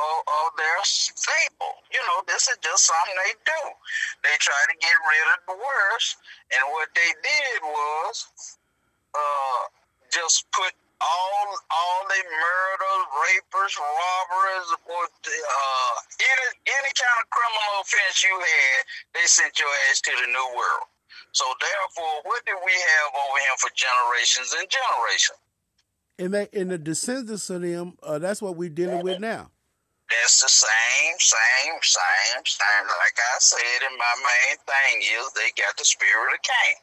of, of their staple. You know, this is just something they do. They try to get rid of the worst, and what they did was uh, just put all all the murders, rapers, robbers, or uh, any any kind of criminal offense you had, they sent your ass to the new world. So therefore, what did we have over here for generations and generations? And they and the descendants of them, uh, that's what we're dealing with now. That's the same, same, same, same. Like I said, and my main thing is they got the spirit of Cain.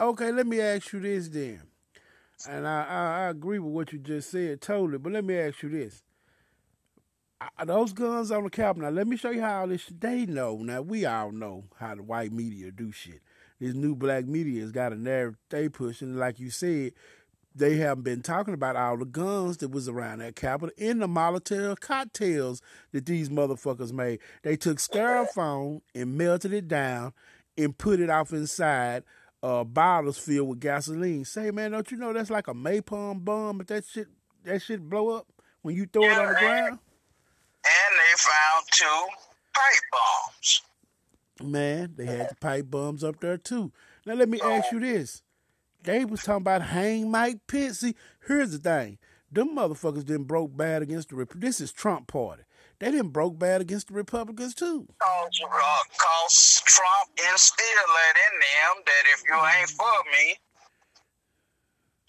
Okay, let me ask you this then. And I, I, I agree with what you just said totally, but let me ask you this. Are those guns on the Capitol? Now, let me show you how this they know. Now, we all know how the white media do shit. This new black media has got a narrative they pushing. Like you said, they haven't been talking about all the guns that was around that Capitol in the Molotov cocktails that these motherfuckers made. They took styrofoam and melted it down and put it off inside uh, bottles filled with gasoline. Say, man, don't you know that's like a napalm bomb? But that shit, that shit blow up when you throw yeah, it on the ground. And they found two pipe bombs. Man, they had the pipe bombs up there too. Now let me ask you this: They was talking about hang Mike Pence. See, here's the thing: them motherfuckers didn't broke bad against the. Rep- This is Trump party. They didn't broke bad against the Republicans too. Cause, uh, cause Trump instilled that in them that if you ain't for me,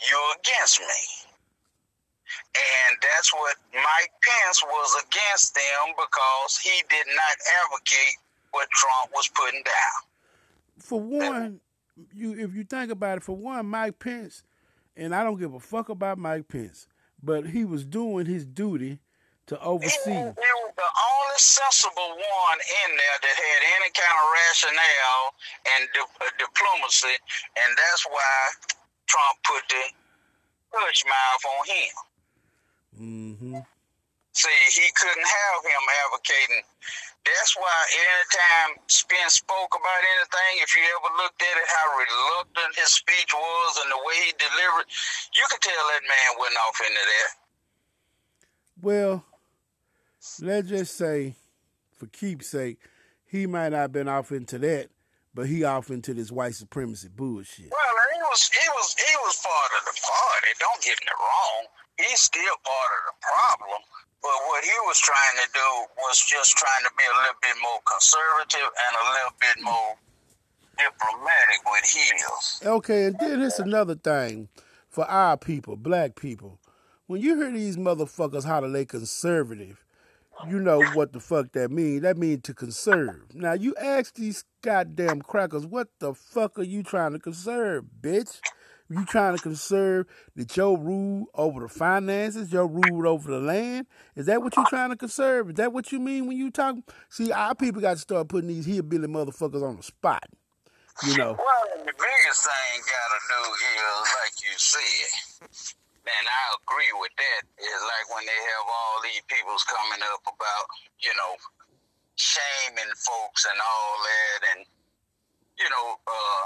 you're against me. And that's what Mike Pence was against them because he did not advocate what Trump was putting down. For one, you if you think about it, for one, Mike Pence, and I don't give a fuck about Mike Pence, but he was doing his duty to oversee. He, was the only sensible one in there that had any kind of rationale and di- uh, diplomacy, and that's why Trump put the push mouth on him. Mm-hmm. See, he couldn't have him advocating. That's why anytime Spence spoke about anything, if you ever looked at it, how reluctant his speech was and the way he delivered, you could tell that man went off into that. Well, let's just say, for keepsake, he might not have been off into that, but he off into this white supremacy bullshit. Well, he was he was he was part of the party. Don't get me wrong. He's still part of the problem. But what he was trying to do was just trying to be a little bit more conservative and a little bit more diplomatic with his. Okay, and then it's another thing for our people, black people. When you hear these motherfuckers holler they conservative, you know what the fuck that means. That means to conserve. Now you ask these goddamn crackers, what the fuck are you trying to conserve, bitch? You trying to conserve that your rule over the finances, your rule over the land? Is that what you trying to conserve? Is that what you mean when you talk? See, our people got to start putting these hillbilly motherfuckers on the spot. You know. Well, the biggest thing got to do is, like you said, and I agree with that. It's like when they have all these peoples coming up about, you know, shaming folks and all that, and you know, uh,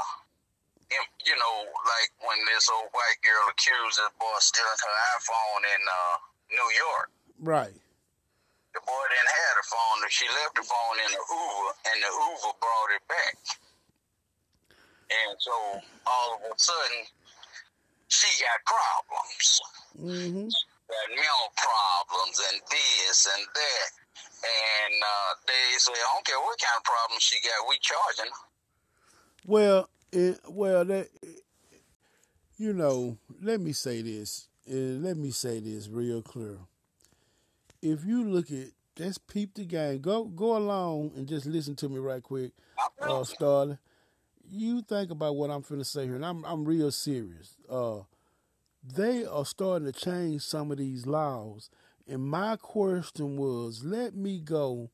you know, like when this old white girl accused this boy stealing her iPhone in uh, New York. Right. The boy didn't have the phone. She left the phone in the Uber, and the Uber brought it back. And so all of a sudden, she got problems. Mm-hmm. Got mental problems and this and that. And uh, they say, I don't care what kind of problem she got, we charging. Well, it, well, that, you know, let me say this. And let me say this real clear. If you look at just peep the game. Go go along and just listen to me right quick, uh, Starling you think about what I'm finna say here, and I'm I'm real serious. Uh, they are starting to change some of these laws, and my question was, let me go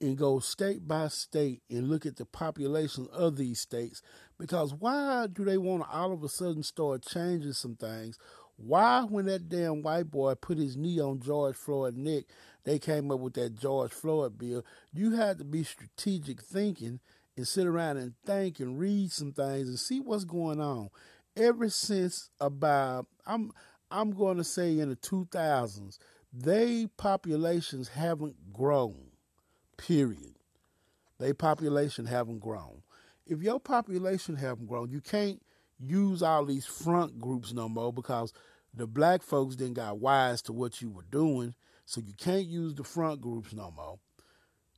and go state by state and look at the population of these states, because why do they want to all of a sudden start changing some things? Why, when that damn white boy put his knee on George Floyd's neck, they came up with that George Floyd bill? You had to be strategic thinking and sit around and think and read some things and see what's going on. Ever since about I'm I'm going to say in the 2000s, they populations haven't grown. Period. They population haven't grown. If your population haven't grown, you can't use all these front groups no more because the black folks then got wise to what you were doing. So you can't use the front groups no more.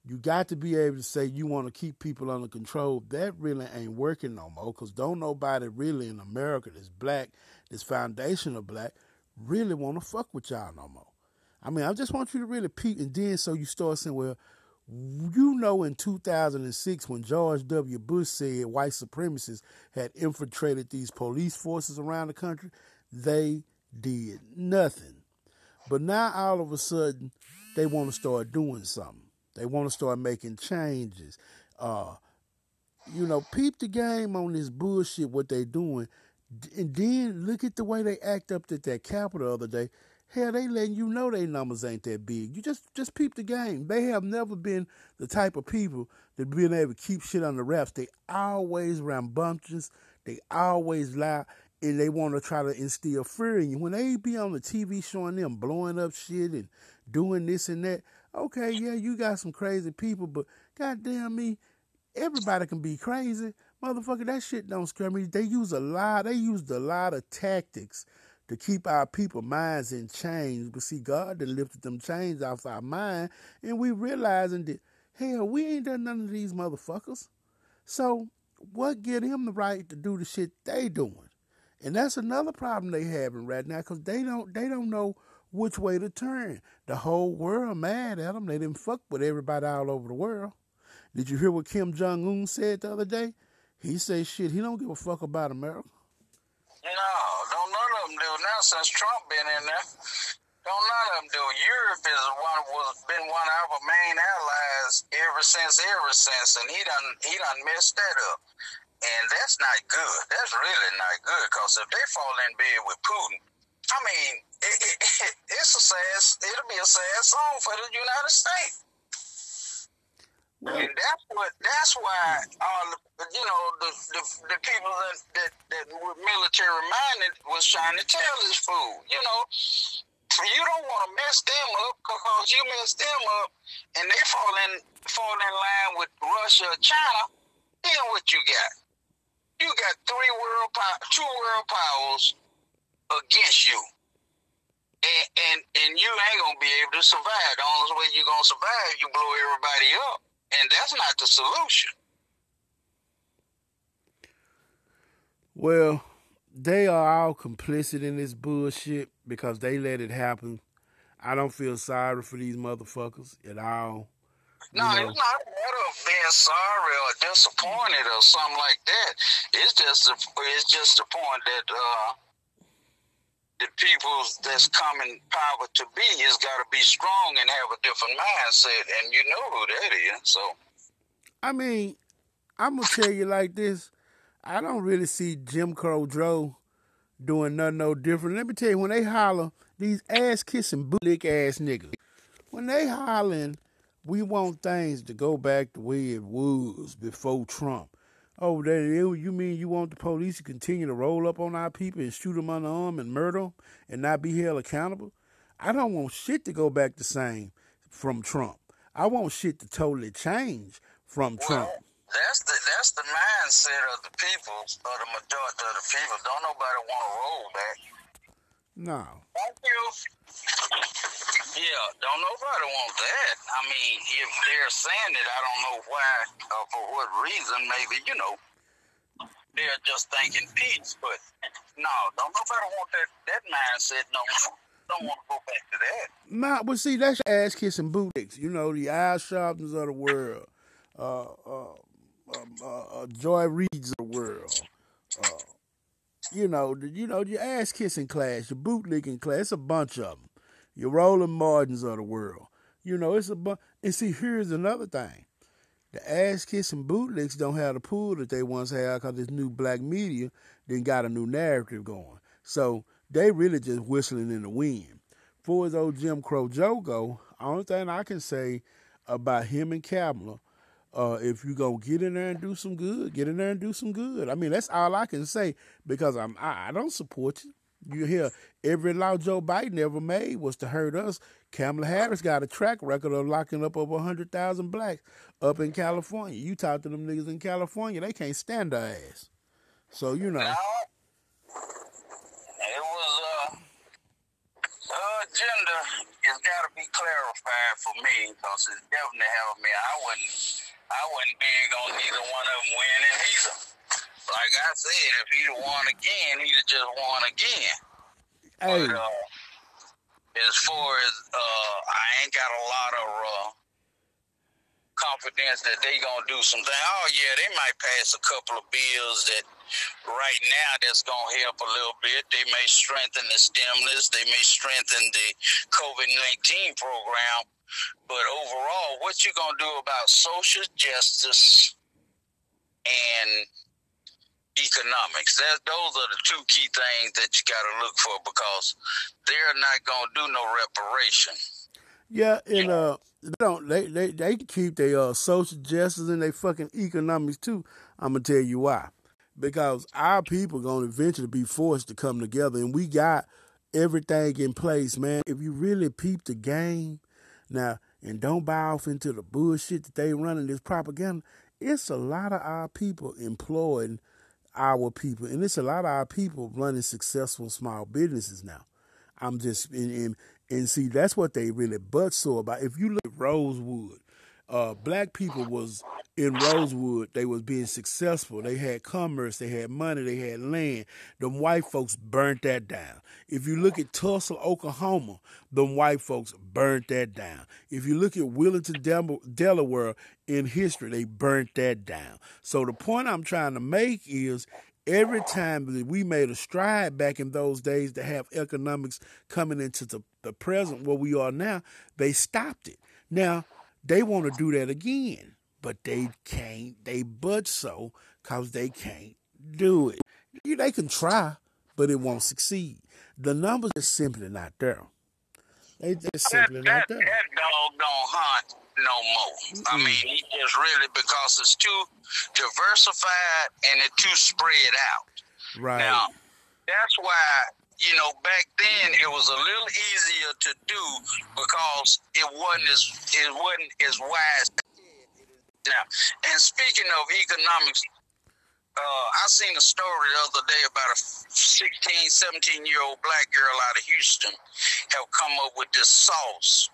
You got to be able to say you want to keep people under control. That really ain't working no more because don't nobody really in America that's black, this foundation of black, really want to fuck with y'all no more. I mean, I just want you to really peep, and then so you start saying, well, you know, in 2006, when George W. Bush said white supremacists had infiltrated these police forces around the country, they did nothing. But now all of a sudden, they want to start doing something. They want to start making changes. Uh, you know, peep the game on this bullshit, what they doing. And then look at the way they act up at that Capitol the other day. Hell, they letting you know their numbers ain't that big. You just just peep the game. They have never been the type of people that been able to keep shit on the wraps. They always rambunctious. They always lie, and they want to try to instill fear in you. When they be on the TV showing them blowing up shit and doing this and that, okay, yeah, you got some crazy people, but goddamn me, everybody can be crazy. Motherfucker, that shit don't scare me. They use a lot, they used a lot of tactics to keep our people minds in chains. But see, God done lifted them chains off our mind, and we realizing that hell, we ain't done none of these motherfuckers. So what get him the right to do the shit they doing? And that's another problem they having right now, cause they don't they don't know which way to turn. The whole world mad at them. They didn't fuck with everybody all over the world. Did you hear what Kim Jong Un said the other day? He said shit. He don't give a fuck about America. No, don't none of them do now since Trump been in there. Don't none of them do. Europe is one was been one of our main allies ever since, ever since, and he done he done messed that up, and that's not good. That's really not good because if they fall in bed with Putin, I mean, it, it, it, it's a sad. It'll be a sad song for the United States. And that's what that's why all the, you know the the, the people that, that that were military minded was trying to tell this fool, you know, you don't want to mess them up because you mess them up and they fall in fall in line with Russia or China, then what you got? You got three world power, two world powers against you. And, and and you ain't gonna be able to survive. The only way you're gonna survive, you blow everybody up. And that's not the solution. Well, they are all complicit in this bullshit because they let it happen. I don't feel sorry for these motherfuckers at all. No, know. it's not matter of being sorry or disappointed or something like that. It's just it's just the point that uh, the people that's coming power to be has got to be strong and have a different mindset, and you know who that is. So, I mean, I'm gonna tell you like this: I don't really see Jim Crow Joe doing nothing no different. Let me tell you, when they holler, these ass kissing bootlick ass niggas, when they hollering, we want things to go back the way it was before Trump. Oh, that you mean you want the police to continue to roll up on our people and shoot them unarmed and murder them and not be held accountable? I don't want shit to go back the same from Trump. I want shit to totally change from well, Trump. That's the that's the mindset of the people, of the majority of the people. Don't nobody want to roll back. No. Thank you. Yeah, don't nobody want that. I mean, if they're saying it, I don't know why or for what reason. Maybe you know they're just thinking peace, but no, don't nobody want that that mindset no more. Don't want to go back to that. Nah, but see, that's ass kissing boutiques. You know, the Al Sharptons of the world, uh, uh, um, uh, uh, Joy Reids of the world. Uh, you know, you know, your ass kissing class, your bootlicking class, it's a bunch of them. Your Roland Martins of the world. You know, it's a bunch. And see, here's another thing. The ass kissing bootlicks don't have the pool that they once had because this new black media then got a new narrative going. So they really just whistling in the wind. For as old Jim Crow Joe go, only thing I can say about him and Kamala uh, if you go get in there and do some good, get in there and do some good. I mean, that's all I can say because I'm I, I don't support you. You hear every law Joe Biden ever made was to hurt us. Kamala Harris got a track record of locking up over 100,000 blacks up in California. You talk to them niggas in California, they can't stand her ass. So, you know. Now, it was, uh, agenda has got to be clarified for me because it's definitely helped me. I wouldn't, I wasn't big on either one of them winning either. Like I said, if he'd have won again, he'd have just won again. Hey, But uh, as far as uh, I ain't got a lot of uh, confidence that they gonna do something. Oh yeah, they might pass a couple of bills that right now that's gonna help a little bit. They may strengthen the stimulus. They may strengthen the COVID nineteen program. But overall, what you gonna do about social justice and economics? That those are the two key things that you got to look for because they're not gonna do no reparation. yeah, and uh, they don't they they they keep their uh, social justice and their fucking economics too. I'm gonna tell you why. Because our people gonna eventually be forced to come together, and we got everything in place, man. If you really peep the game now and don't buy off into the bullshit that they running this propaganda, it's a lot of our people employing our people, and it's a lot of our people running successful small businesses now. I'm just and, and see that's what they really butt sore about. If you look at Rosewood, uh, black people was in Rosewood. They was being successful. They had commerce. They had money. They had land. Them white folks burnt that down. If you look at Tulsa, Oklahoma, them white folks burnt that down. If you look at Wilmington, Del- Delaware in history, they burnt that down. So the point I'm trying to make is every time that we made a stride back in those days to have economics coming into the, the present where we are now, they stopped it. Now, they want to do that again, but they can't. They but so because they can't do it. They can try, but it won't succeed. The numbers are simply not there. They just simply that, not there. that dog don't hunt no more. I mean, he just really because it's too diversified and it's too spread out. Right. Now, that's why, you know, back then it was a little easier to do because it wasn't as it wasn't as wise. Now, and speaking of economics, uh, I seen a story the other day about a 16, 17 year old black girl out of Houston have come up with this sauce.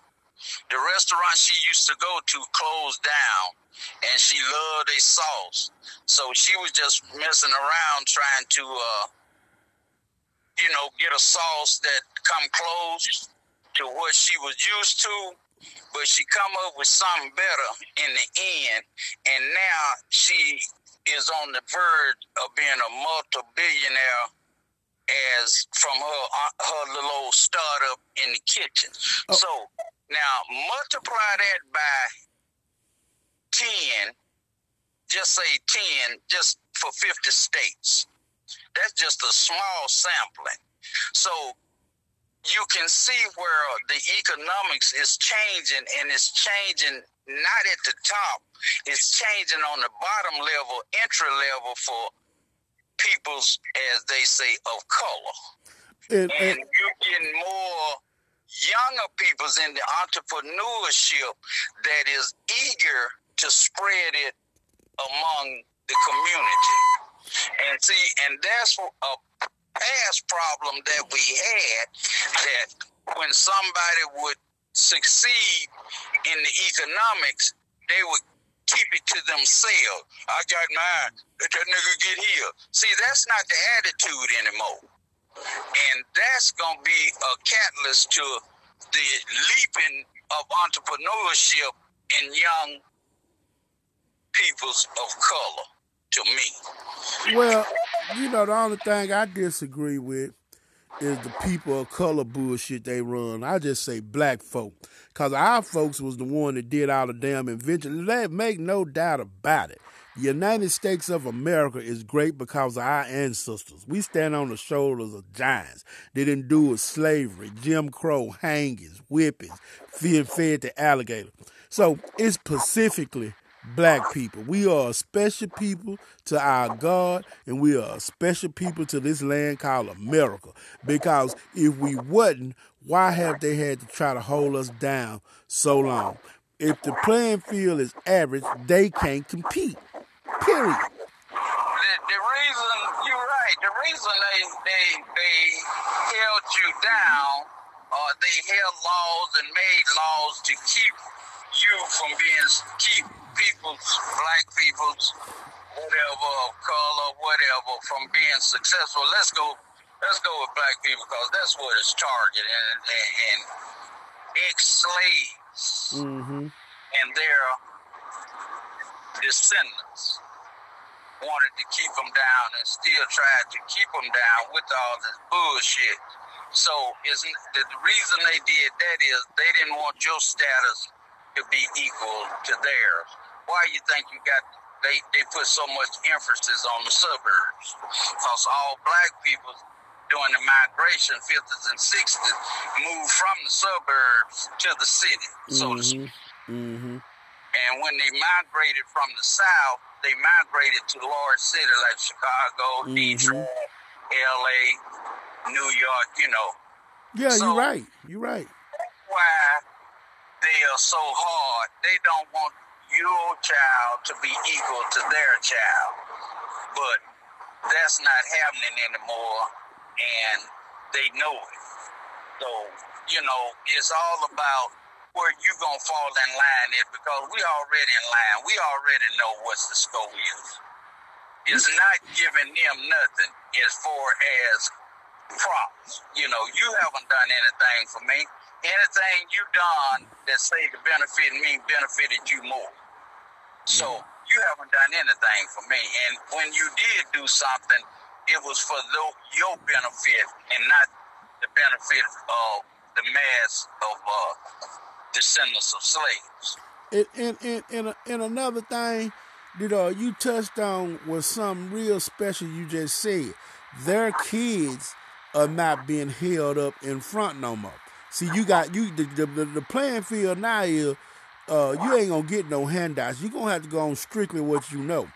The restaurant she used to go to closed down, and she loved a sauce. So she was just messing around trying to, uh, you know, get a sauce that come close to what she was used to. But she come up with something better in the end, and now she is on the verge of being a multi-billionaire as from her uh, her little old startup in the kitchen. Oh. So now multiply that by ten, just say ten, just for fifty states. That's just a small sampling. So you can see where the economics is changing and it's changing not at the top, it's changing on the bottom level, entry level for peoples, as they say, of color. And, you're getting more younger peoples in the entrepreneurship that is eager to spread it among the community. And see, and that's a past problem that we had that when somebody would succeed in the economics, they would keep it to themselves. I got mine. Let that nigga get here. See, that's not the attitude anymore. And that's going to be a catalyst to the leaping of entrepreneurship in young peoples of color, to me. Well, you know, the only thing I disagree with is the people of color bullshit they run. I just say black folk. Because our folks was the one that did all the damn invention. Let make no doubt about it. The United States of America is great because of our ancestors. We stand on the shoulders of giants. They didn't do with slavery, Jim Crow, hangings, whippings, being fed to alligators. So it's specifically black people. We are a special people to our God, and we are a special people to this land called America. Because if we wasn't, why have they had to try to hold us down so long? If the playing field is average, they can't compete. Period. The, the reason you're right. The reason they they they held you down, uh, they held laws and made laws to keep you from being keep people's black people's whatever color whatever from being successful. Let's go. Let's go with black people because that's what it's targeted and, and, and ex-slaves Mm-hmm. and their descendants wanted to keep them down and still tried to keep them down with all this bullshit. So the reason they did that is they didn't want your status to be equal to theirs. Why you think you got they, they put so much emphasis on the suburbs? Because all black people during the migration, 50s and 60s, moved from the suburbs to the city, so to speak. Mm-hmm. And when they migrated from the south, they migrated to large cities like Chicago, Mhm. Detroit, LA, New York, you know. Yeah, So- you're right. You're right. Why they are so hard. They don't want your child to be equal to their child. But that's not happening anymore and they know it. So, you know, it's all about where you gonna fall in line is because we already in line. We already know what the score is. It's not giving them nothing as far as props. You know, you haven't done anything for me. Anything you done that say to benefit me benefited you more. So you haven't done anything for me. And when you did do something, it was for tho- your benefit and not the benefit of the mass of uh, descendants of slaves. And and and and, and another thing that uh, you touched on was something real special. You just said their kids are not being held up in front no more. See, you got you the the, the, playing field now is uh, you ain't gonna get no handouts. You're gonna have to go on strictly what you know.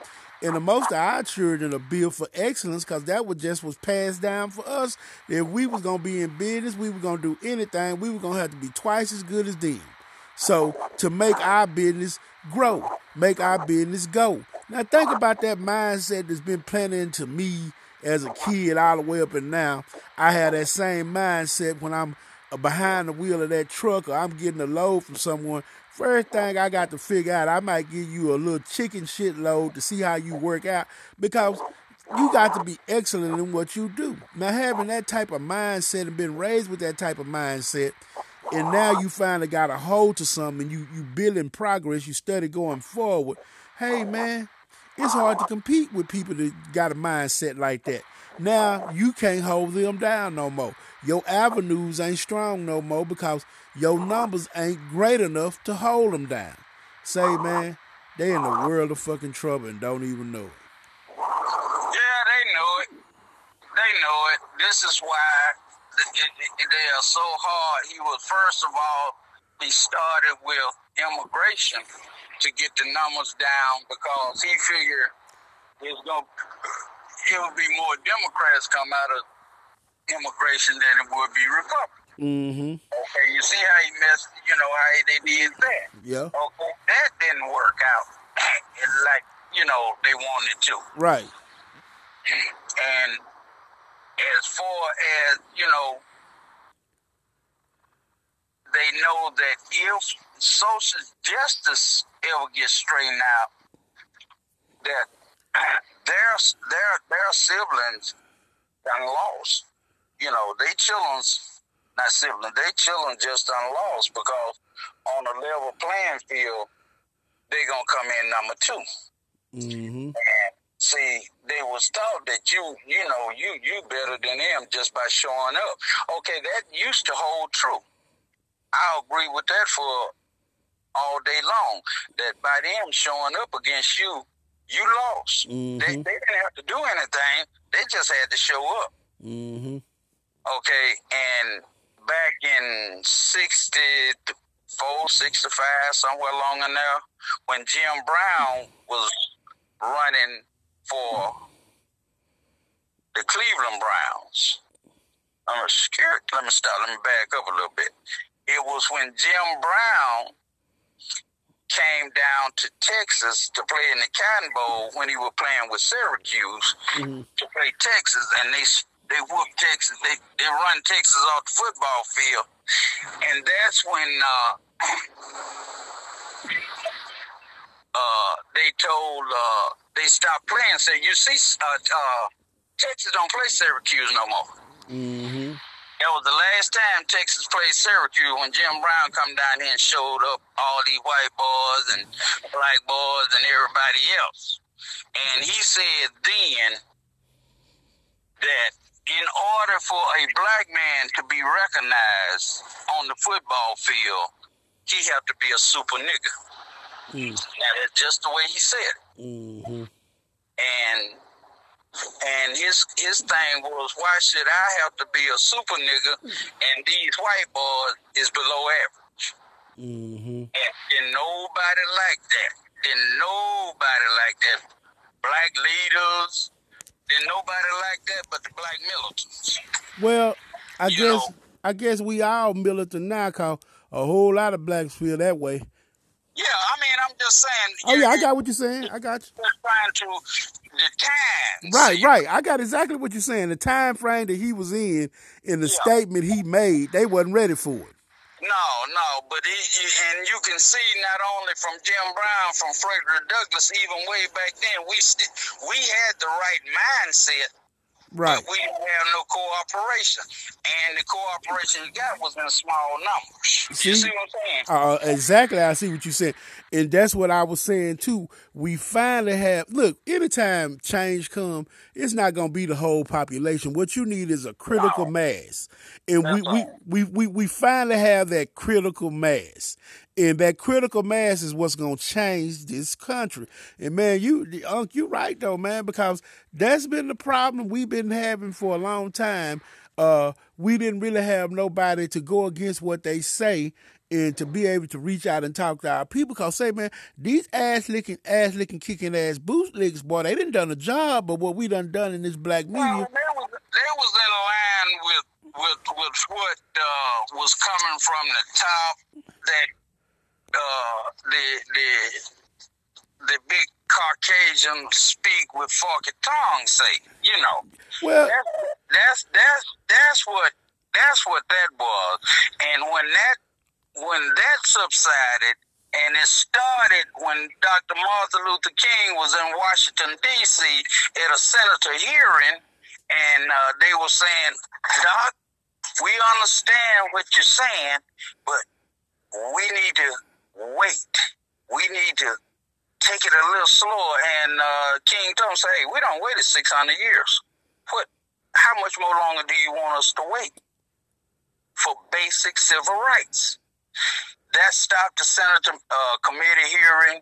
And the most of our children are built for excellence because that was just was passed down for us. If we was gonna be in business, we were gonna do anything. We were gonna have to be twice as good as them. So to make our business grow, make our business go. Now think about that mindset that's been planted into me as a kid all the way up and now. I have that same mindset when I'm behind the wheel of that truck or I'm getting a load from someone. First thing I got to figure out, I might give you a little chicken shit load to see how you work out because you got to be excellent in what you do. Now having that type of mindset and been raised with that type of mindset, and now you finally got a hold to something, you you build in progress, you study going forward. Hey man, it's hard to compete with people that got a mindset like that. Now you can't hold them down no more. Your avenues ain't strong no more because your numbers ain't great enough to hold them down. Say man, they in the world of fucking trouble and don't even know it. Yeah, they know it. They know it. This is why they are so hard. He was first of all, he started with immigration to get the numbers down because he figured it's going it would be more Democrats come out of immigration than it would be Republicans. Mm-hmm. Okay, you see how he messed, you know, how they did that. Yeah. Okay, that didn't work out like, you know, they wanted to. Right. And as far as, you know, they know that if social justice ever gets straightened out, that their their their siblings done lost. You know, they children's not siblings, they children just done lost because on a level playing field, they gonna come in number two. Mm-hmm. And see, they was taught that you, you know, you you better than them just by showing up. Okay, that used to hold true. I agree with that for all day long. That by them showing up against you, you lost. They, Mhm. they didn't have to do anything. They just had to show up. Mm-hmm. Okay, and back in 60, 64, 65, somewhere along in there, when Jim Brown was running for the Cleveland Browns. I'm scared. Let me stop. Let me back up a little bit. It was when Jim Brown came down to Texas to play in the Cotton Bowl when he was playing with Syracuse mm-hmm. to play Texas, and they they whooped Texas. They they run Texas off the football field, and that's when uh, uh, they told uh, they stopped playing. Said, you see, uh, uh, Texas don't play Syracuse no more. Mm-hmm. That was the last time Texas played Syracuse when Jim Brown come down here and showed up all these white boys and black boys and everybody else. And he said then that in order for a black man to be recognized on the football field, he have to be a super nigga. Mm. Now that's just the way he said it. Mm-hmm. And and his his thing was, why should I have to be a super nigga and these white boys is below average? Mm-hmm. And, and nobody like that. Then nobody like that. Black leaders. Then nobody like that but the black militants. Well, I you guess know? I guess we all militant now, cause a whole lot of blacks feel that way. Yeah, I mean, I'm just saying. Oh yeah, I got what you're saying. I got you. Trying to the time. Right, right. I got exactly what you're saying. The time frame that he was in, in the yeah. statement he made, they wasn't ready for it. No, no, but he, he, and you can see not only from Jim Brown, from Frederick Douglass, even way back then, we st- we had the right mindset Right. But we didn't have no cooperation. And the cooperation you got was in small numbers. See, you see what I'm saying? Uh, exactly. I see what you said. And that's what I was saying too. We finally have look, anytime change come, it's not gonna be the whole population. What you need is a critical no. mass. And we, we, we, we, we finally have that critical mass. And that critical mass is what's gonna change this country. And man, you Unc, you right though, man, because that's been the problem we've been having for a long time. Uh, we didn't really have nobody to go against what they say and to be able to reach out and talk to our people. Cause say, man, these ass licking, ass licking, kicking ass bootlegs, boy, they didn't done a job, but what we done done in this black media. Well, they was, they was in line with with with what uh, was coming from the top that uh, the the the big Caucasian speak with forked tongue say, you know. Well, that's, that's that's that's what that's what that was. And when that when that subsided, and it started when Dr. Martin Luther King was in Washington D.C. at a senator hearing, and uh, they were saying, "Doc, we understand what you're saying, but we need to wait. We need to take it a little slower. And uh, King Tom say, hey, we don't wait 600 years. What? How much more longer do you want us to wait for basic civil rights? That stopped the Senate uh, committee hearing,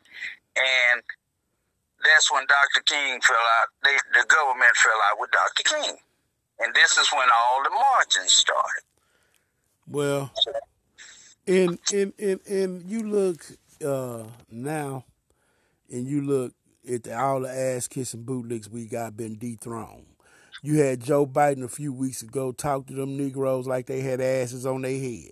and that's when Dr. King fell out. They, the government fell out with Dr. King, and this is when all the marching started. Well, and and and and you look uh, now, and you look at the, all the ass kissing bootlicks we got been dethroned. You had Joe Biden a few weeks ago talk to them Negroes like they had asses on their head.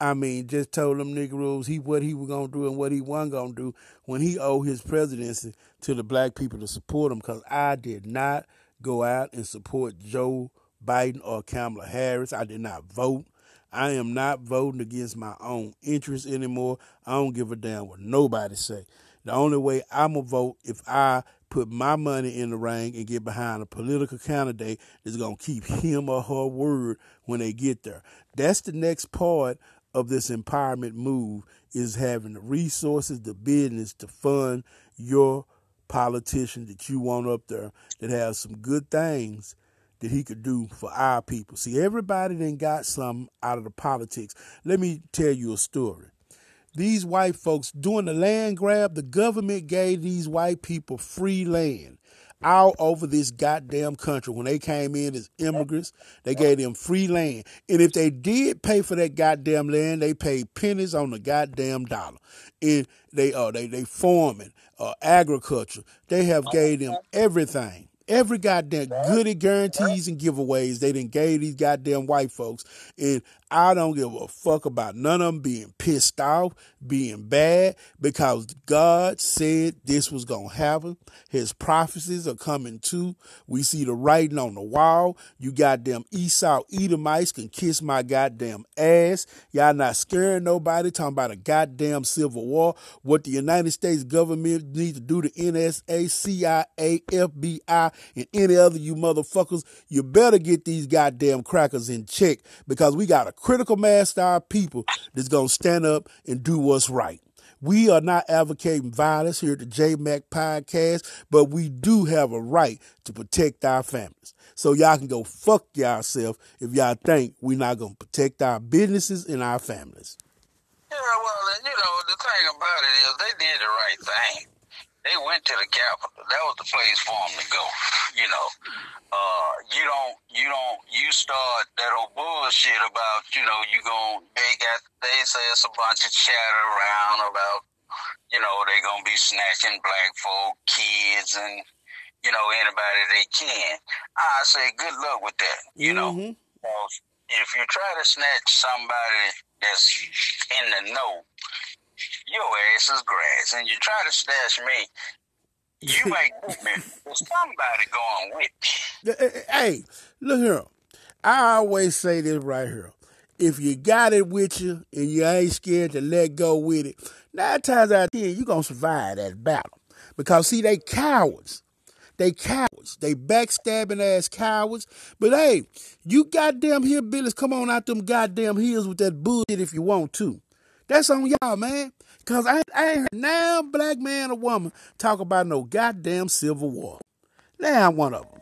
I mean, just told them Negroes he what he was gonna do and what he wasn't gonna do when he owed his presidency to the black people to support him. Because I did not go out and support Joe Biden or Kamala Harris. I did not vote. I am not voting against my own interests anymore. I don't give a damn what nobody say. The only way I'm gonna vote if I put my money in the ring and get behind a political candidate that's gonna keep him or her word when they get there. That's the next part of this empowerment move is having the resources, the business to fund your politician that you want up there that has some good things that he could do for our people. See, everybody then got some out of the politics. Let me tell you a story. These white folks, doing the land grab, the government gave these white people free land. all over this goddamn country. When they came in as immigrants, they gave them free land. And if they did pay for that goddamn land, they paid pennies on the goddamn dollar. And they uh they they farming, uh, agriculture. They have gave them everything. Every goddamn goody guarantees and giveaways they didn't gave these goddamn white folks. And I don't give a fuck about none of them being pissed off, being bad, because God said this was going to happen. His prophecies are coming too. We see the writing on the wall. You goddamn Esau Edomites can kiss my goddamn ass. Y'all not scaring nobody, talking about a goddamn civil war. What the United States government needs to do to NSA, CIA, FBI, and any other you motherfuckers, you better get these goddamn crackers in check because we got a critical mass of our people that's going to stand up and do what's right. We are not advocating violence here at the JMac podcast, but we do have a right to protect our families. So y'all can go fuck yourself if y'all think we're not going to protect our businesses and our families. Yeah, well, you know, the thing about it is they did the right thing they went to the Capitol. That was the place for them to go. You know, uh, you don't, you don't, you start that old bullshit about, you know, you going they got, they say it's a bunch of chatter around about, you know, they gonna be snatching black folk, kids, and you know anybody they can. I say good luck with that. You mm-hmm. know, if you try to snatch somebody that's in the know your ass is grass, and you try to stash me, you ain't me. somebody going with me. Eh, eh, hey, look here. I always say this right here. If you got it with you and you ain't scared to let go with it, nine times out of ten, you're going to survive that battle. Because, see, they cowards. They cowards. They backstabbing ass cowards. But hey, you goddamn hillbillies, come on out them goddamn hills with that bullshit if you want to. That's on y'all, man. Cause I, I ain't heard now black man or woman talk about no goddamn civil war. Now one of them.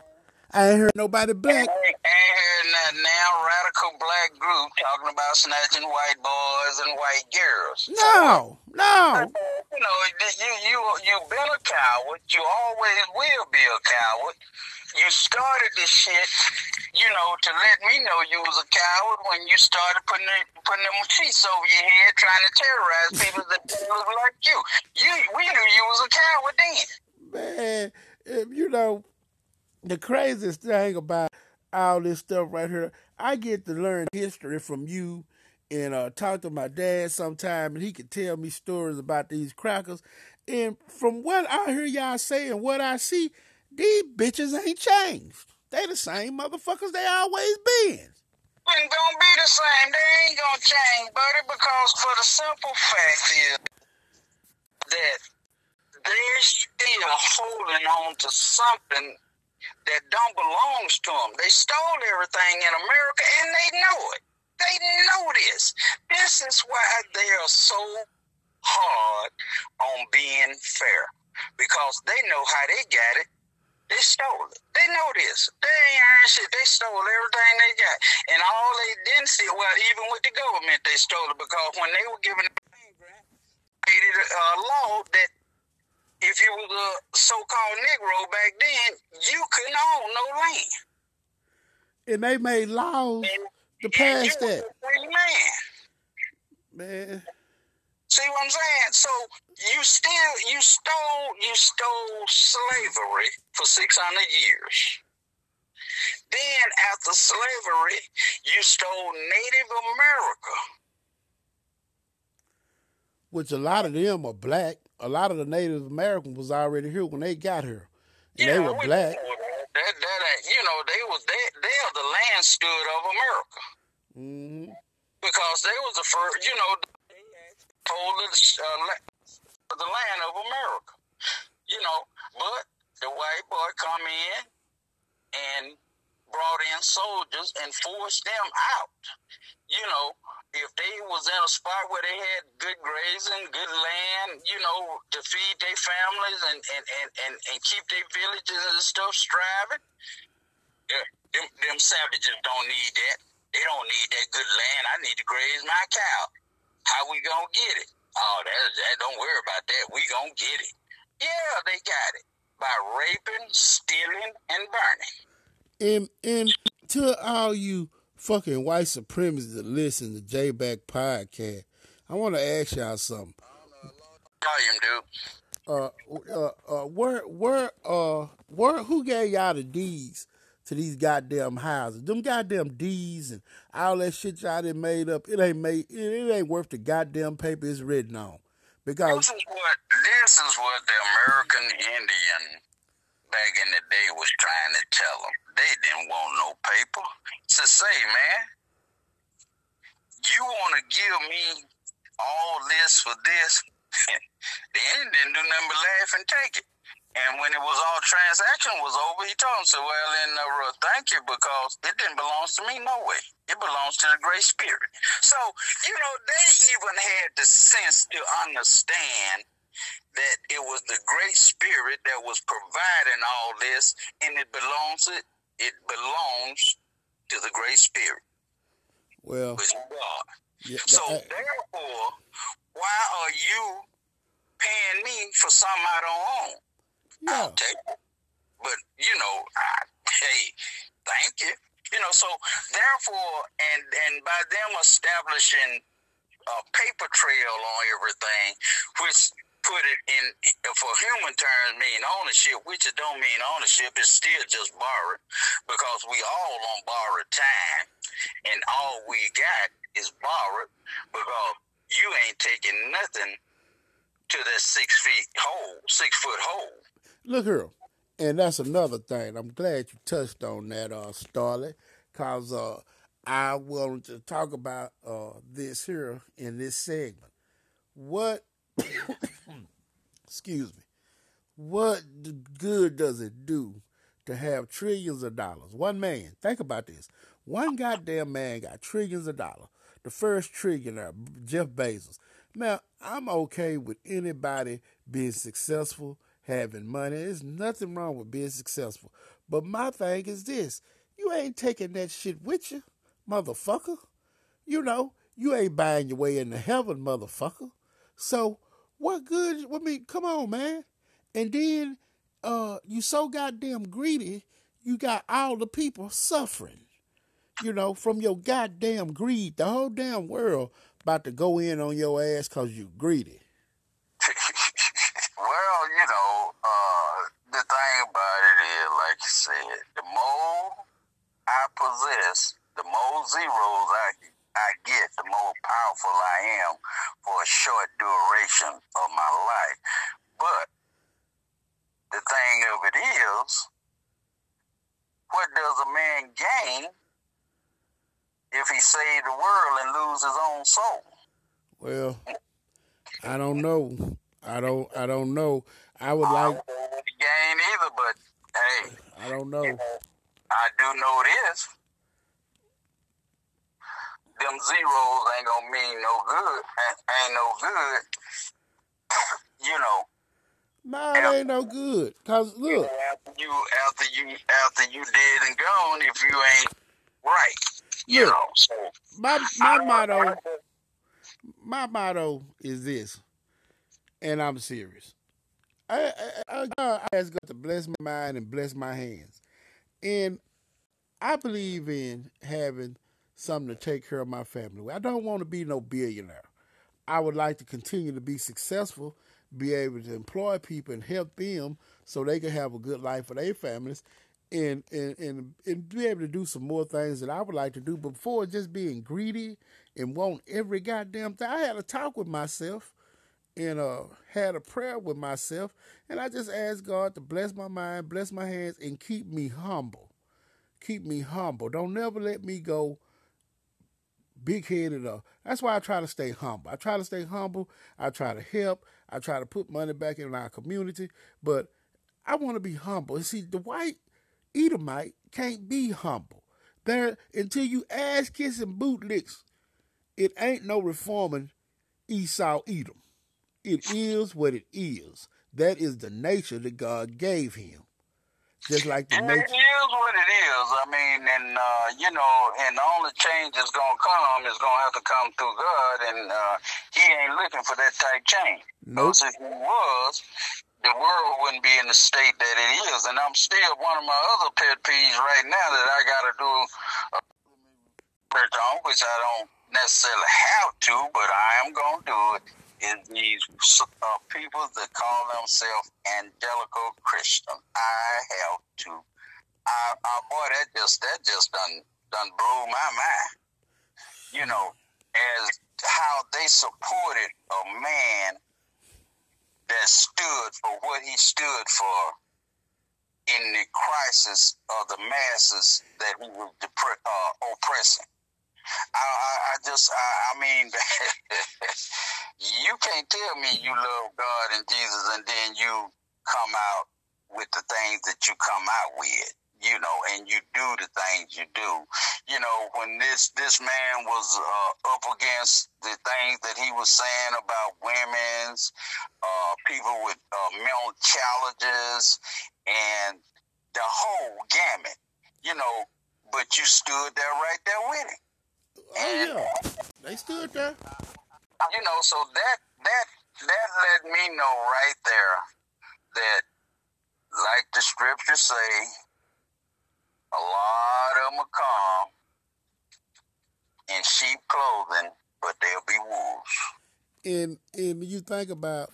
I ain't heard nobody black. I ain't, heard that now radical black group talking about snatching white boys and white girls. No, no. You know, you you you been a coward. You always will be a coward you started this shit, you know, to let me know you was a coward when you started putting the, putting them sheets over your head, trying to terrorize people that look like you. You, we knew you was a coward then. Man, if you know, the craziest thing about all this stuff right here, I get to learn history from you and uh, talk to my dad sometime, and he could tell me stories about these crackers. And from what I hear y'all say and what I see, these bitches ain't changed. They the same motherfuckers they always been. Ain't gonna be the same. They ain't gonna change, buddy, because for the simple fact is that they're still holding on to something that don't belong to them. They stole everything in America and they know it. They know this. This is why they are so hard on being fair because they know how they got it they stole it. They know this. They ain't shit. They stole everything they got. And all they didn't see, well, even with the government, they stole it because when they were giving grant, it a law that if you was a so-called Negro back then, you couldn't own no land. And they made laws and, to pass that. man. Man. See what I'm saying? So you still you stole you stole slavery for six hundred years. Then after slavery, you stole Native America. Which a lot of them are black. A lot of the Native Americans was already here when they got here. And yeah, they were black. That, that, you know, they was they they are the land stud of America. Mm-hmm. Because they was the first, you know, hold the, uh, the land of America. You know, but the white boy come in and brought in soldiers and forced them out. You know, if they was in a spot where they had good grazing, good land, you know, to feed their families and, and, and, and, and keep their villages and stuff striving, yeah, them, them savages don't need that. They don't need that good land. I need to graze my cow. How we gonna get it? Oh, that, that don't worry about that. We gonna get it. Yeah, they got it. by raping, stealing, and burning. And and to all you fucking white supremacists that listen to JMac podcast, I want to ask y'all something. Volume, dude. Uh, uh, uh, where, where, uh, where, who gave y'all the deeds to these goddamn houses? Them goddamn deeds and all that shit y'all done made up. It ain't made. It, it ain't worth the goddamn paper it's written on. Because this is what this is what the American Indian back in the day was trying to tell them. They didn't want no paper. To say, man, you want to give me all this for this? the Indian didn't do nothing but laugh and take it. And when it was all transaction was over, he told him, "So well, then uh, thank you because it didn't belong to me no way. It belongs to the Great Spirit." So you know they even had the sense to understand that it was the Great Spirit that was providing all this, and it belongs it it belongs to the Great Spirit. Well, which God. Yeah, so I, therefore, why are you paying me for something I don't own? Yeah. I'll take it. But, you know, I, hey, thank you. You know, so therefore, and and by them establishing a paper trail on everything, which put it in for human terms mean ownership, which it don't mean ownership. It's still just borrowed because we all on borrowed time, and all we got is borrowed because you ain't taking nothing to that six feet hole, six foot hole. Look here, and that's another thing. I'm glad you touched on that, uh, Starla, cause uh, I wanted to talk about uh this here in this segment. What? excuse me. What good does it do to have trillions of dollars? One man, think about this. One goddamn man got trillions of dollars. The first trillionaire, Jeff Bezos. Now, I'm okay with anybody being successful having money. There's nothing wrong with being successful. But my thing is this you ain't taking that shit with you, motherfucker. You know, you ain't buying your way into heaven, motherfucker. So, what good? I mean, come on, man. And then, uh, you so goddamn greedy, you got all the people suffering, you know, from your goddamn greed. The whole damn world about to go in on your ass because you greedy. Well, you know, uh, the thing about it is, like you said, the more I possess, the more zeros I I get, the more powerful I am for a short duration of my life. But the thing of it is, what does a man gain if he save the world and lose his own soul? Well, I don't know. I don't. I don't know. I would I like. gain either, but hey, I don't know. I do know this. Them zeros ain't gonna mean no good. Ain't no good. You know. Nah, it ain't no good. Cause look, after you, after you, after you dead and gone, if you ain't right, you look, know. So my my motto, my motto is this and I'm serious. I, I, I, I ask God to bless my mind and bless my hands. And I believe in having something to take care of my family. I don't want to be no billionaire. I would like to continue to be successful, be able to employ people and help them so they can have a good life for their families and, and, and, and be able to do some more things that I would like to do before just being greedy and want every goddamn thing. I had a talk with myself and uh, had a prayer with myself, and I just asked God to bless my mind, bless my hands, and keep me humble. Keep me humble. Don't never let me go big headed up. That's why I try to stay humble. I try to stay humble. I try to help. I try to put money back in our community, but I want to be humble. And see, the white Edomite can't be humble. There until you ass kissing boot licks, it ain't no reforming Esau Edom. It is what it is. That is the nature that God gave him. Just like the nature. It is what it is. I mean, and uh, you know, and all the only change that's gonna come is gonna have to come through God, and uh, He ain't looking for that type change. Nope. Because if He was, the world wouldn't be in the state that it is. And I'm still one of my other pet peeves right now that I got to do a on, which I don't necessarily have to, but I am going to do it. Is these uh, people that call themselves angelical Christian? I have to. I, I boy, that just that just done done blew my mind. You know, as how they supported a man that stood for what he stood for in the crisis of the masses that he was depre- uh, oppressing. I, I, I just, I, I mean, you can't tell me you love God and Jesus and then you come out with the things that you come out with you know, and you do the things you do. You know, when this this man was uh, up against the things that he was saying about women's, uh, people with uh, mental challenges, and the whole gamut, you know, but you stood there right there with him. Oh and, yeah, they stood there. You know, so that that that let me know right there that, like the scriptures say, a lot of them will come in sheep clothing, but they'll be wolves. And and you think about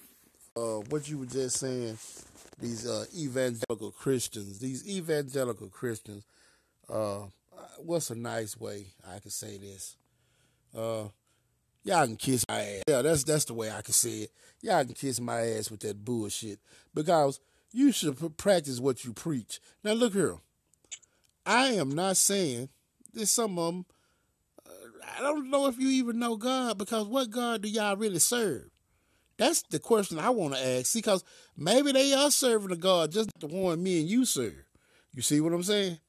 uh, what you were just saying, these uh, evangelical Christians, these evangelical Christians. Uh, what's a nice way I could say this? Y'all can kiss my ass. Yeah, that's that's the way I can say it. Y'all can kiss my ass with that bullshit because you should practice what you preach. Now look here. I am not saying there's some of them. Uh, I don't know if you even know God because what God do y'all really serve? That's the question I want to ask. See, because maybe they are serving a God just the one me and you serve. You see what I'm saying?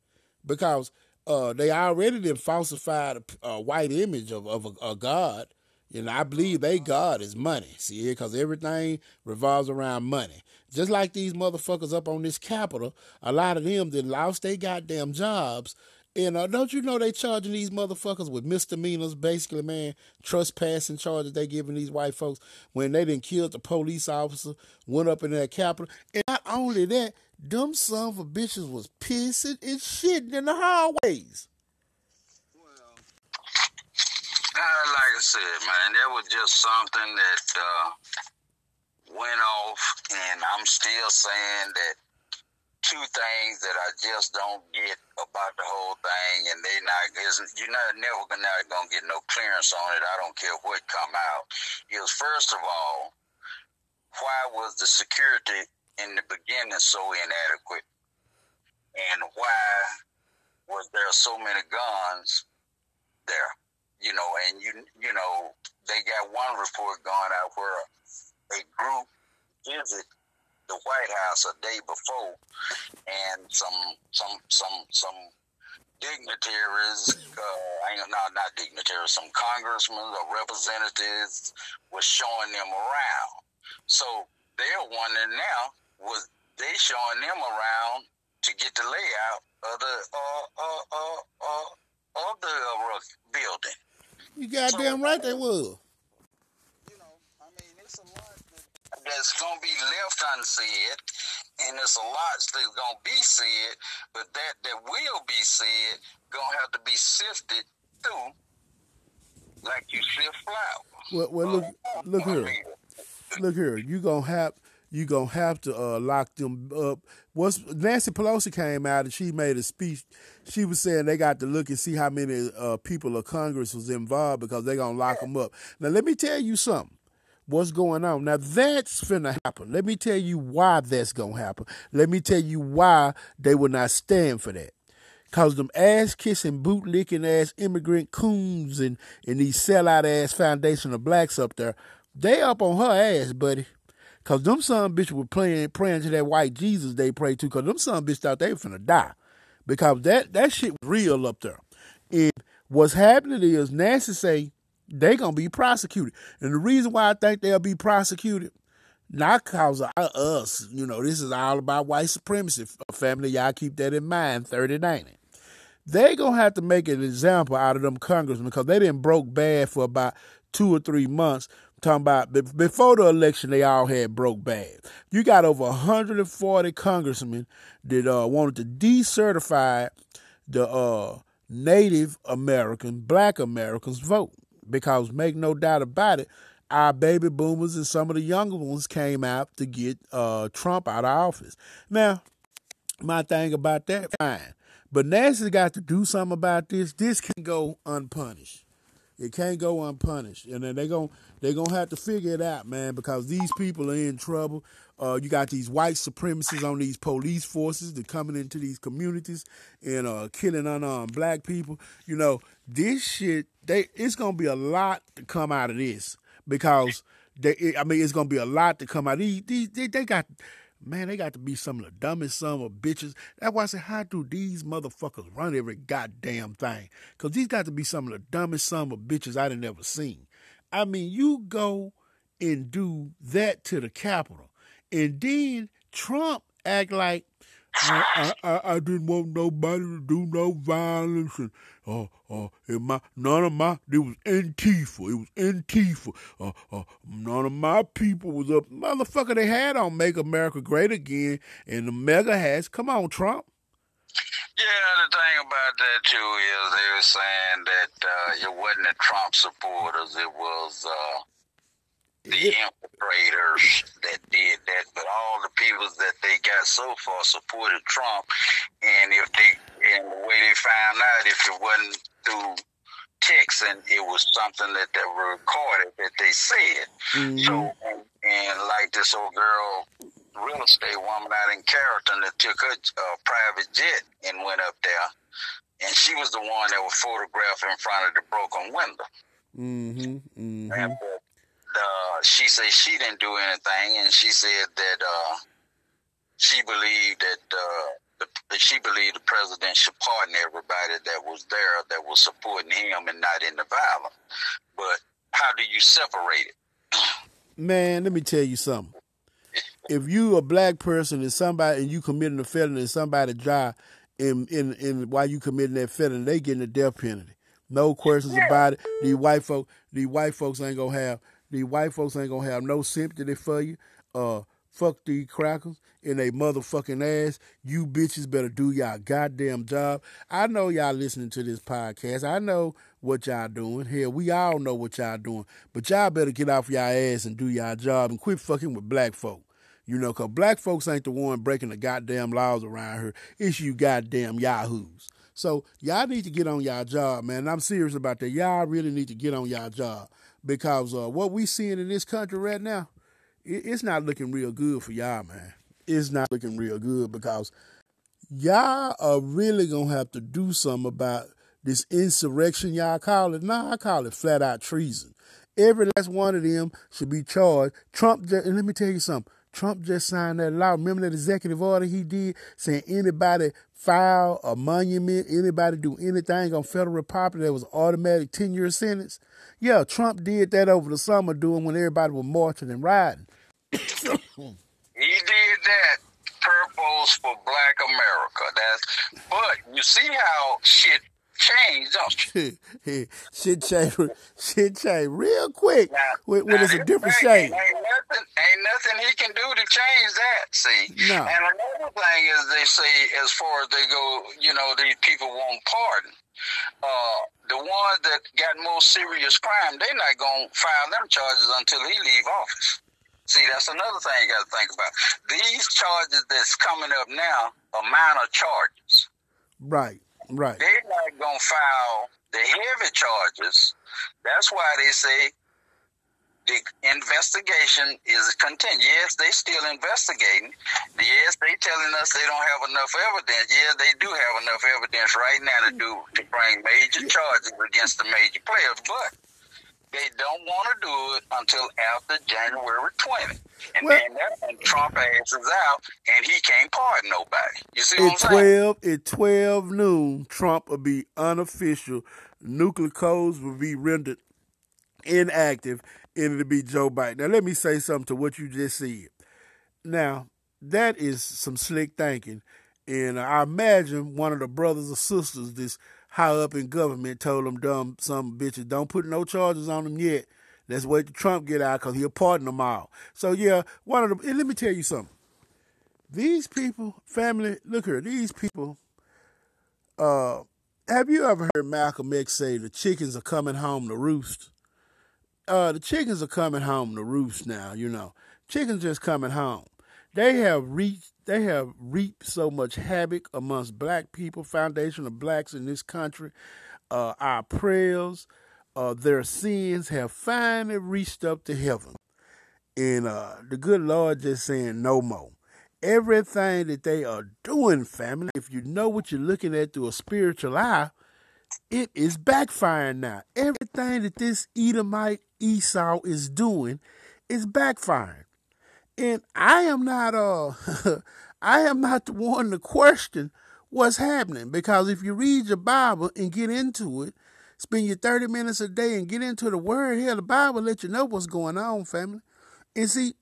Because uh, they already did falsified a, a, white image of, of a, a God. You know, I believe they God is money. See, because everything revolves around money. Just like these motherfuckers up on this Capitol, a lot of them that lost their goddamn jobs. And uh, don't you know they charging these motherfuckers with misdemeanors, basically, man, trespassing charges they giving these white folks when they didn't kill the police officer, went up in that Capitol. And not only that, them son of bitches was pissing and shitting in the hallways. Well, like I said, man, that was just something that uh, went off, and I'm still saying that two things that I just don't get about the whole thing, and they not you're not never not gonna get no clearance on it. I don't care what come out. Is first of all, why was the security in the beginning so inadequate, and why was there so many guns there? You know, and you you know they got one report going out where a group visit the White House a day before, and some some some some dignitaries, uh, no, not dignitaries, some congressmen or representatives was showing them around. So they're wondering now, was they showing them around to get the layout of the uh, uh, uh, uh, of the uh, building? You goddamn so, right they was. that's gonna be left unsaid, and there's a lot that's gonna be said, but that that will be said gonna have to be sifted through, like you sift flour. Well, well, look, look here, look here. You gonna have you gonna have to uh, lock them up. Once Nancy Pelosi came out and she made a speech, she was saying they got to look and see how many uh, people of Congress was involved because they're gonna lock them up. Now, let me tell you something what's going on. Now that's finna happen. Let me tell you why that's gonna happen. Let me tell you why they will not stand for that. Cause them ass kissing, boot licking ass immigrant coons and, and these sellout ass foundation of blacks up there, they up on her ass, buddy. Cause them son bitch were playing praying to that white Jesus they pray to, cause them son bitch thought they were finna die. Because that, that shit was real up there. And what's happening is Nancy say they gonna be prosecuted. And the reason why I think they'll be prosecuted, not cause of us, you know, this is all about white supremacy. Family, y'all keep that in mind, 3090. They gonna have to make an example out of them congressmen because they didn't broke bad for about two or three months. Talking about before the election, they all had broke bad. You got over 140 congressmen that uh, wanted to decertify the uh, Native American, Black Americans vote because make no doubt about it, our baby boomers and some of the younger ones came out to get uh, Trump out of office. Now, my thing about that, fine. But Nancy's got to do something about this. This can go unpunished. It can't go unpunished, and then they're gonna they're gonna have to figure it out, man, because these people are in trouble. Uh, you got these white supremacists on these police forces that coming into these communities and uh, killing unarmed black people. You know, this shit. They it's gonna be a lot to come out of this because they. I mean, it's gonna be a lot to come out. These, these they, they got Man, they got to be some of the dumbest son of bitches. That's why I say, how do these motherfuckers run every goddamn thing? Because these got to be some of the dumbest son of bitches I done ever seen. I mean, you go and do that to the Capitol, and then Trump act like I, I, I, didn't want nobody to do no violence and uh, uh, my, none of my, it was Antifa, it was Antifa, uh, uh, none of my people was up, motherfucker, they had on Make America Great Again, and the MAGA hats, come on, Trump. Yeah, the thing about that too is they were saying that uh, it wasn't the Trump supporters, it was uh, the infiltrators that did that, but all the people that they got so far supported Trump, and if they and the way they found out, if it wasn't through texting, it was something that they were recorded that they said. Mm-hmm. So, and, and, like this old girl, real estate woman out in Carrollton that took her uh, private jet and went up there, and she was the one that was photographed in front of the broken window. Mm-hmm. Mm-hmm. And, uh, she said she didn't do anything, and she said that uh, she believed that uh, the, she believed the president should pardon everybody that was there that was supporting him and not in the violence. But how do you separate it? Man, let me tell you something. If you a black person and somebody and you committing a felony and somebody die in in in while you committing that felony, they getting a death penalty. No questions about it. These white folk, these white folks ain't gonna have these white folks ain't gonna have no sympathy for you. Uh, fuck these crackers in they motherfucking ass. You bitches better do y'all goddamn job. I know y'all listening to this podcast. I know what y'all doing. Hell, we all know what y'all doing. But y'all better get off y'all ass and do y'all job and quit fucking with black folk. You know, cause black folks ain't the one breaking the goddamn laws around here. It's you goddamn yahoos. So y'all need to get on y'all job, man. I'm serious about that. Y'all really need to get on y'all job because uh, what we seeing in this country right now, it, it's not looking real good for y'all, man. It's not looking real good because y'all are really gonna have to do something about this insurrection y'all call it. Nah, I call it flat out treason. Every last one of them should be charged. Trump, just, and let me tell you something. Trump just signed that law. Remember that executive order he did saying anybody file a monument, anybody do anything on federal property that was automatic 10 year sentence? Yeah, Trump did that over the summer doing when everybody was marching and riding. he did that purpose for black America. That's but you see how shit changed, don't you? shit changed shit changed real quick now, when, when it's a different shade, Ain't nothing ain't nothing he can do to change that, see. No. And another thing is they say as far as they go, you know, these people won't pardon uh, the ones that got more serious crime, they're not going to file them charges until he leave office. See, that's another thing you got to think about. These charges that's coming up now are minor charges. Right, right. They're not going to file the heavy charges. That's why they say the investigation is continuing. Yes, they still investigating. Yes, they telling us they don't have enough evidence. Yeah, they do have enough evidence right now to do to bring major charges against the major players, but they don't want to do it until after January 20. And well, then that's when Trump asses out and he can't pardon nobody. You see what I'm 12, saying? At 12 noon, Trump will be unofficial. Nuclear codes will be rendered inactive and it'll be Joe Biden. Now, let me say something to what you just said. Now, that is some slick thinking. And I imagine one of the brothers or sisters that's high up in government told them dumb some bitches, don't put no charges on them yet. Let's wait till Trump get out because he'll pardon them all. So yeah, one of them. And let me tell you something. These people, family, look here. These people. Uh, have you ever heard Malcolm X say the chickens are coming home to roost? Uh, the chickens are coming home to roost now. You know, chickens just coming home. They have reached. They have reaped so much havoc amongst black people, foundation of blacks in this country. Uh, our prayers, uh, their sins have finally reached up to heaven. And uh, the good Lord just saying no more. Everything that they are doing, family, if you know what you're looking at through a spiritual eye, it is backfiring now. Everything that this Edomite Esau is doing is backfiring. And I am not uh I am not the one to question what's happening because if you read your Bible and get into it, spend your 30 minutes a day and get into the word, here, the Bible let you know what's going on, family. And see,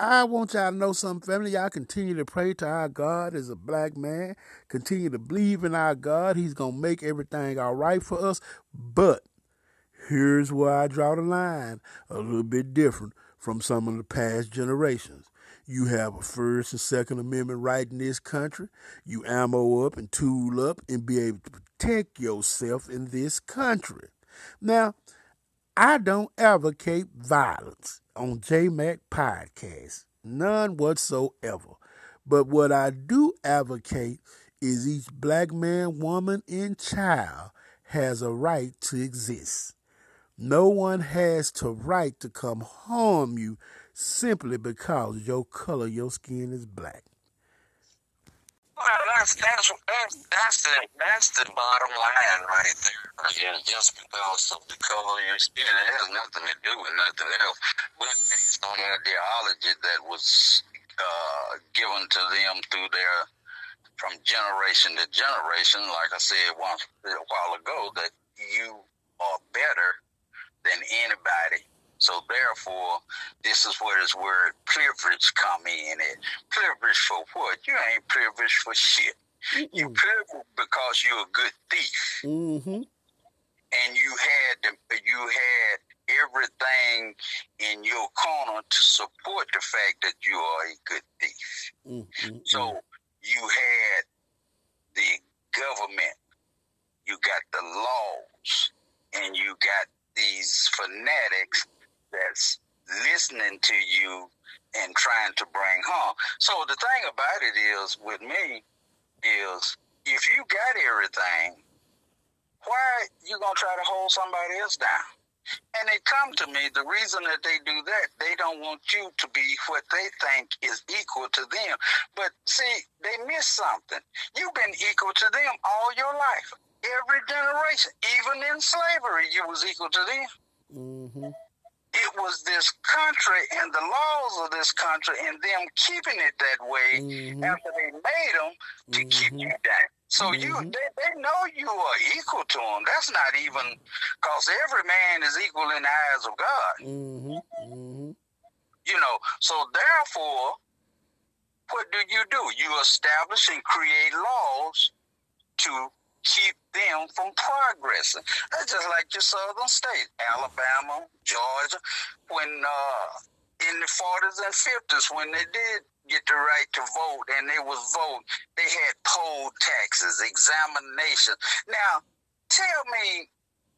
I want y'all to know something, family. Y'all continue to pray to our God as a black man. Continue to believe in our God. He's going to make everything all right for us. But here's where I draw the line a little bit different from some of the past generations. You have a First and Second Amendment right in this country. You ammo up and tool up and be able to protect yourself in this country. Now, I don't advocate violence on JMac podcast. None whatsoever. But what I do advocate is each black man, woman, and child has a right to exist. No one has the right to come harm you simply because your color, your skin is black. Well, that's that's that's that's the that's the bottom line right there. Yeah, just because of the color of your skin, it has nothing to do with nothing else. But based on the ideology that was uh, given to them through their from generation to generation, like I said once a while ago, that you are better than anybody so therefore, this is what is where this word privilege come in. It privilege for what? You ain't privileged for shit. Mm-mm. You privileged because you're a good thief. Mm-hmm. And you had the, you had everything in your corner to support the fact that you are a good thief. Mm-hmm. So you had the government, you got the laws, and you got these fanatics that's listening to you and trying to bring harm. So the thing about it is with me is if you got everything, why you gonna try to hold somebody else down? And they come to me, the reason that they do that, they don't want you to be what they think is equal to them. But see, they miss something. You've been equal to them all your life. Every generation, even in slavery, you was equal to them. Mm-hmm it was this country and the laws of this country and them keeping it that way mm-hmm. after they made them to mm-hmm. keep you down. So mm-hmm. you, they, they know you are equal to them. That's not even because every man is equal in the eyes of God. Mm-hmm. Mm-hmm. You know, so therefore, what do you do? You establish and create laws to keep them from progressing. That's just like your southern states, Alabama, Georgia, when uh, in the 40s and 50s, when they did get the right to vote and they was vote, they had poll taxes, examination. Now, tell me,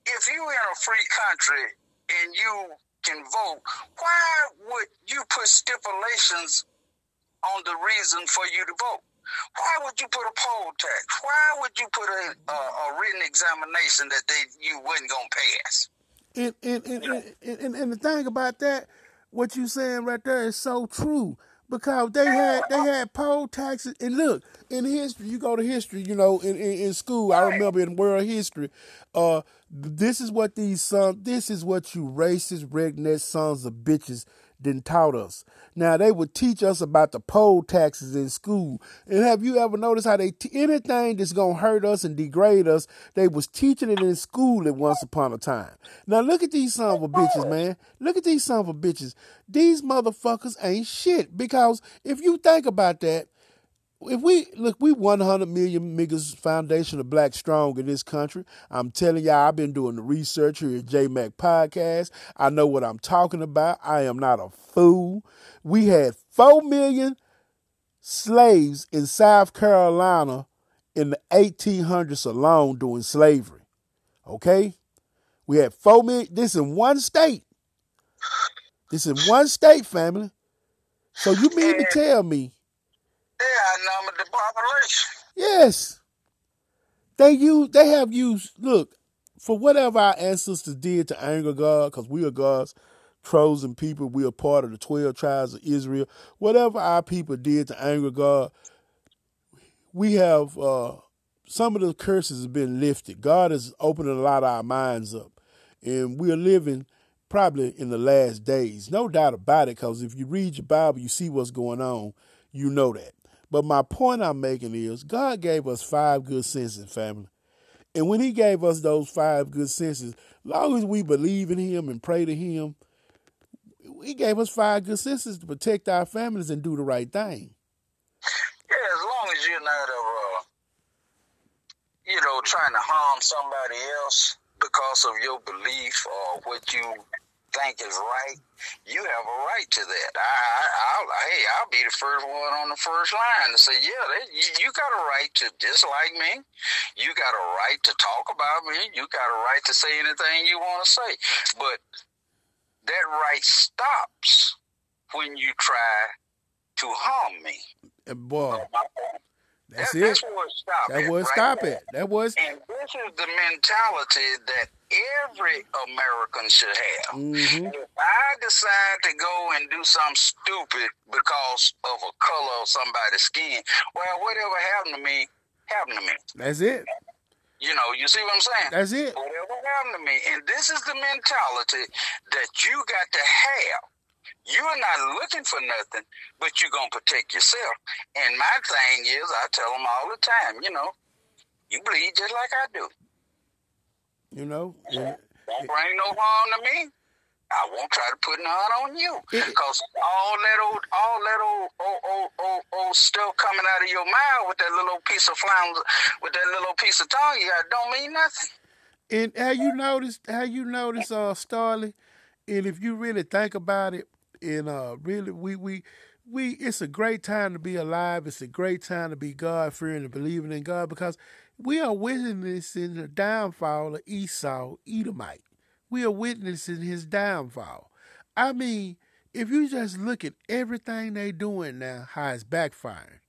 if you're in a free country and you can vote, why would you put stipulations on the reason for you to vote? Why would you put a poll tax? Why would you put a, a, a written examination that they you wasn't gonna pass? And and and, and, and, and the thing about that, what you saying right there is so true because they had they had poll taxes. And look, in history, you go to history, you know, in, in, in school. I remember in world history, uh, this is what these sons, this is what you racist redneck sons of bitches didn't taught us. Now they would teach us about the poll taxes in school. And have you ever noticed how they t- anything that's gonna hurt us and degrade us, they was teaching it in school at once upon a time. Now look at these son of a bitches, man. Look at these son of a bitches. These motherfuckers ain't shit. Because if you think about that, if we look, we 100 million niggas foundation of black strong in this country. I'm telling y'all, I've been doing the research here at JMac Podcast. I know what I'm talking about. I am not a fool. We had 4 million slaves in South Carolina in the 1800s alone doing slavery. Okay? We had 4 million. This in one state. This in one state, family. So you mean to tell me they outnumbered the population. Yes. They use they have used look, for whatever our ancestors did to anger God, because we are God's chosen people, we are part of the twelve tribes of Israel. Whatever our people did to anger God, we have uh, some of the curses have been lifted. God is opening a lot of our minds up. And we are living probably in the last days. No doubt about it, because if you read your Bible, you see what's going on, you know that. But my point I'm making is God gave us five good senses, family. And when he gave us those five good senses, long as we believe in him and pray to him, he gave us five good senses to protect our families and do the right thing. Yeah, as long as you're not, uh, you know, trying to harm somebody else because of your belief or what you think is right, you have a right to that. I, I, will hey, I'll be the first one on the first line to say, yeah, they, you, you got a right to dislike me. You got a right to talk about me. You got a right to say anything you want to say. But that right stops when you try to harm me. Uh, boy, oh, that's that, it. That's what stop that it. was right stop there. it. That was. And this is the mentality that every American should have. Mm-hmm. If I decide to go and do something stupid because of a color of somebody's skin, well, whatever happened to me, happened to me. That's it. You know, you see what I'm saying? That's it. Whatever happened to me. And this is the mentality that you got to have. You're not looking for nothing, but you're going to protect yourself. And my thing is, I tell them all the time, you know, you bleed just like I do. You know, Don't bring no harm to me. I won't try to put none on you because all that old, all that old, old, old, old, old stuff coming out of your mouth with that little piece of flounce, with that little piece of tongue you got, don't mean nothing. And have you noticed? Have you noticed, uh, Starla? And if you really think about it, and uh, really, we we we, it's a great time to be alive. It's a great time to be God fearing and believing in God because we are witnessing the downfall of Esau, Edomite. We are witnessing his downfall. I mean, if you just look at everything they doing now, how it's backfiring.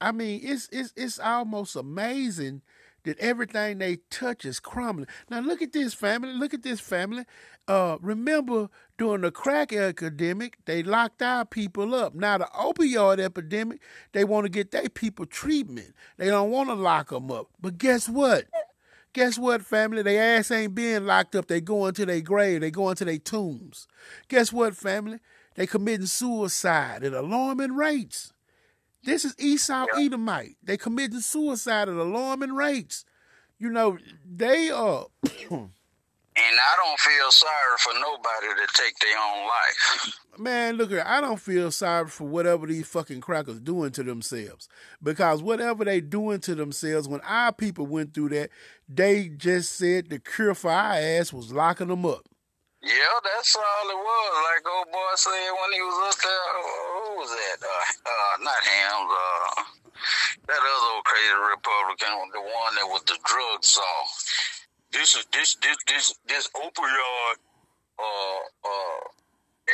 I mean, it's it's it's almost amazing that everything they touch is crumbling. Now look at this family. Look at this family. Uh, remember during the crack epidemic, they locked our people up. Now the opioid epidemic, they want to get their people treatment. They don't want to lock them up. But guess what? Guess what, family? They ass ain't being locked up. They going to their grave. They going to their tombs. Guess what, family? They committing suicide at alarming rates. This is Esau Edomite. They committing suicide at alarming rates. You know, they are. And I don't feel sorry for nobody to take their own life. Man, look here, I don't feel sorry for whatever these fucking crackers doing to themselves. Because whatever they doing to themselves, when our people went through that, they just said the cure for our ass was locking them up. Yeah, that's all it was. Like old boy said when he was up there. Who was that? Uh, uh, not him. Uh, that other old crazy Republican, the one that was the drug czar. This is this this this this opioid uh uh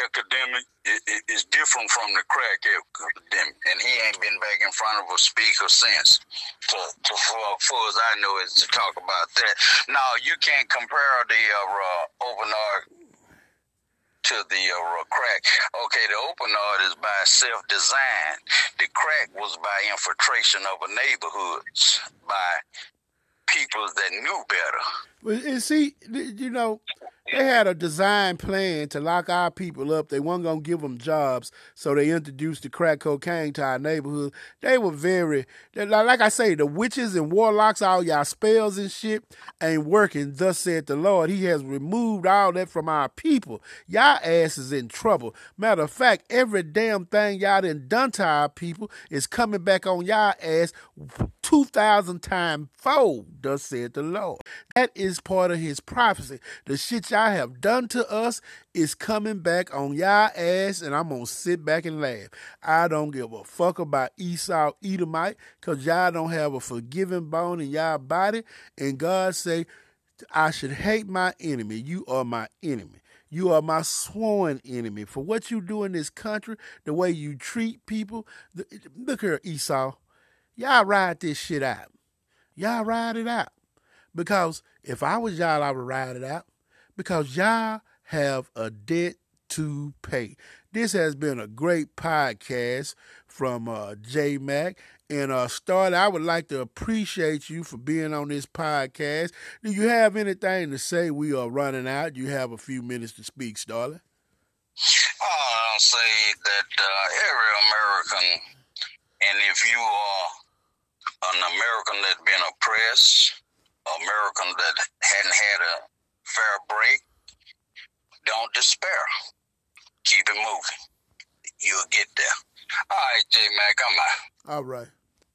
academic is, different from the crack epidemic, and he ain't been back in front of a speaker since. To, to for, for as I know, is to talk about that. Now you can't compare the uh, uh, opioid to the uh, crack. Okay, the open opioid is by self-design. The crack was by infiltration of a neighborhoods by people that knew better. And see, you know, they had a design plan to lock our people up. They weren't gonna give them jobs, so they introduced the crack cocaine to our neighborhood. They were very, like I say, the witches and warlocks, all y'all spells and shit ain't working. Thus said the Lord. He has removed all that from our people. Y'all ass is in trouble. Matter of fact, every damn thing y'all done done to our people is coming back on y'all ass 2,000 times fold, thus said the Lord. That is part of his prophecy. The shit y'all have done to us is coming back on y'all ass, and I'm to sit back and laugh. I don't give a fuck about Esau Edomite, because y'all don't have a forgiving bone in y'all body, and God say, I should hate my enemy. You are my enemy. You are my sworn enemy. For what you do in this country, the way you treat people. Look here, Esau. Y'all ride this shit out. Y'all ride it out. Because if I was y'all, I would ride it out. Because y'all have a debt to pay. This has been a great podcast from uh, JMac. And uh, Starla, I would like to appreciate you for being on this podcast. Do you have anything to say? We are running out. You have a few minutes to speak, Starla. I'll say that uh, every American, and if you are an American that's been oppressed, American that hadn't had a fair break, don't despair. Keep it moving. You'll get there. All right, J Mac, I'm out. All right.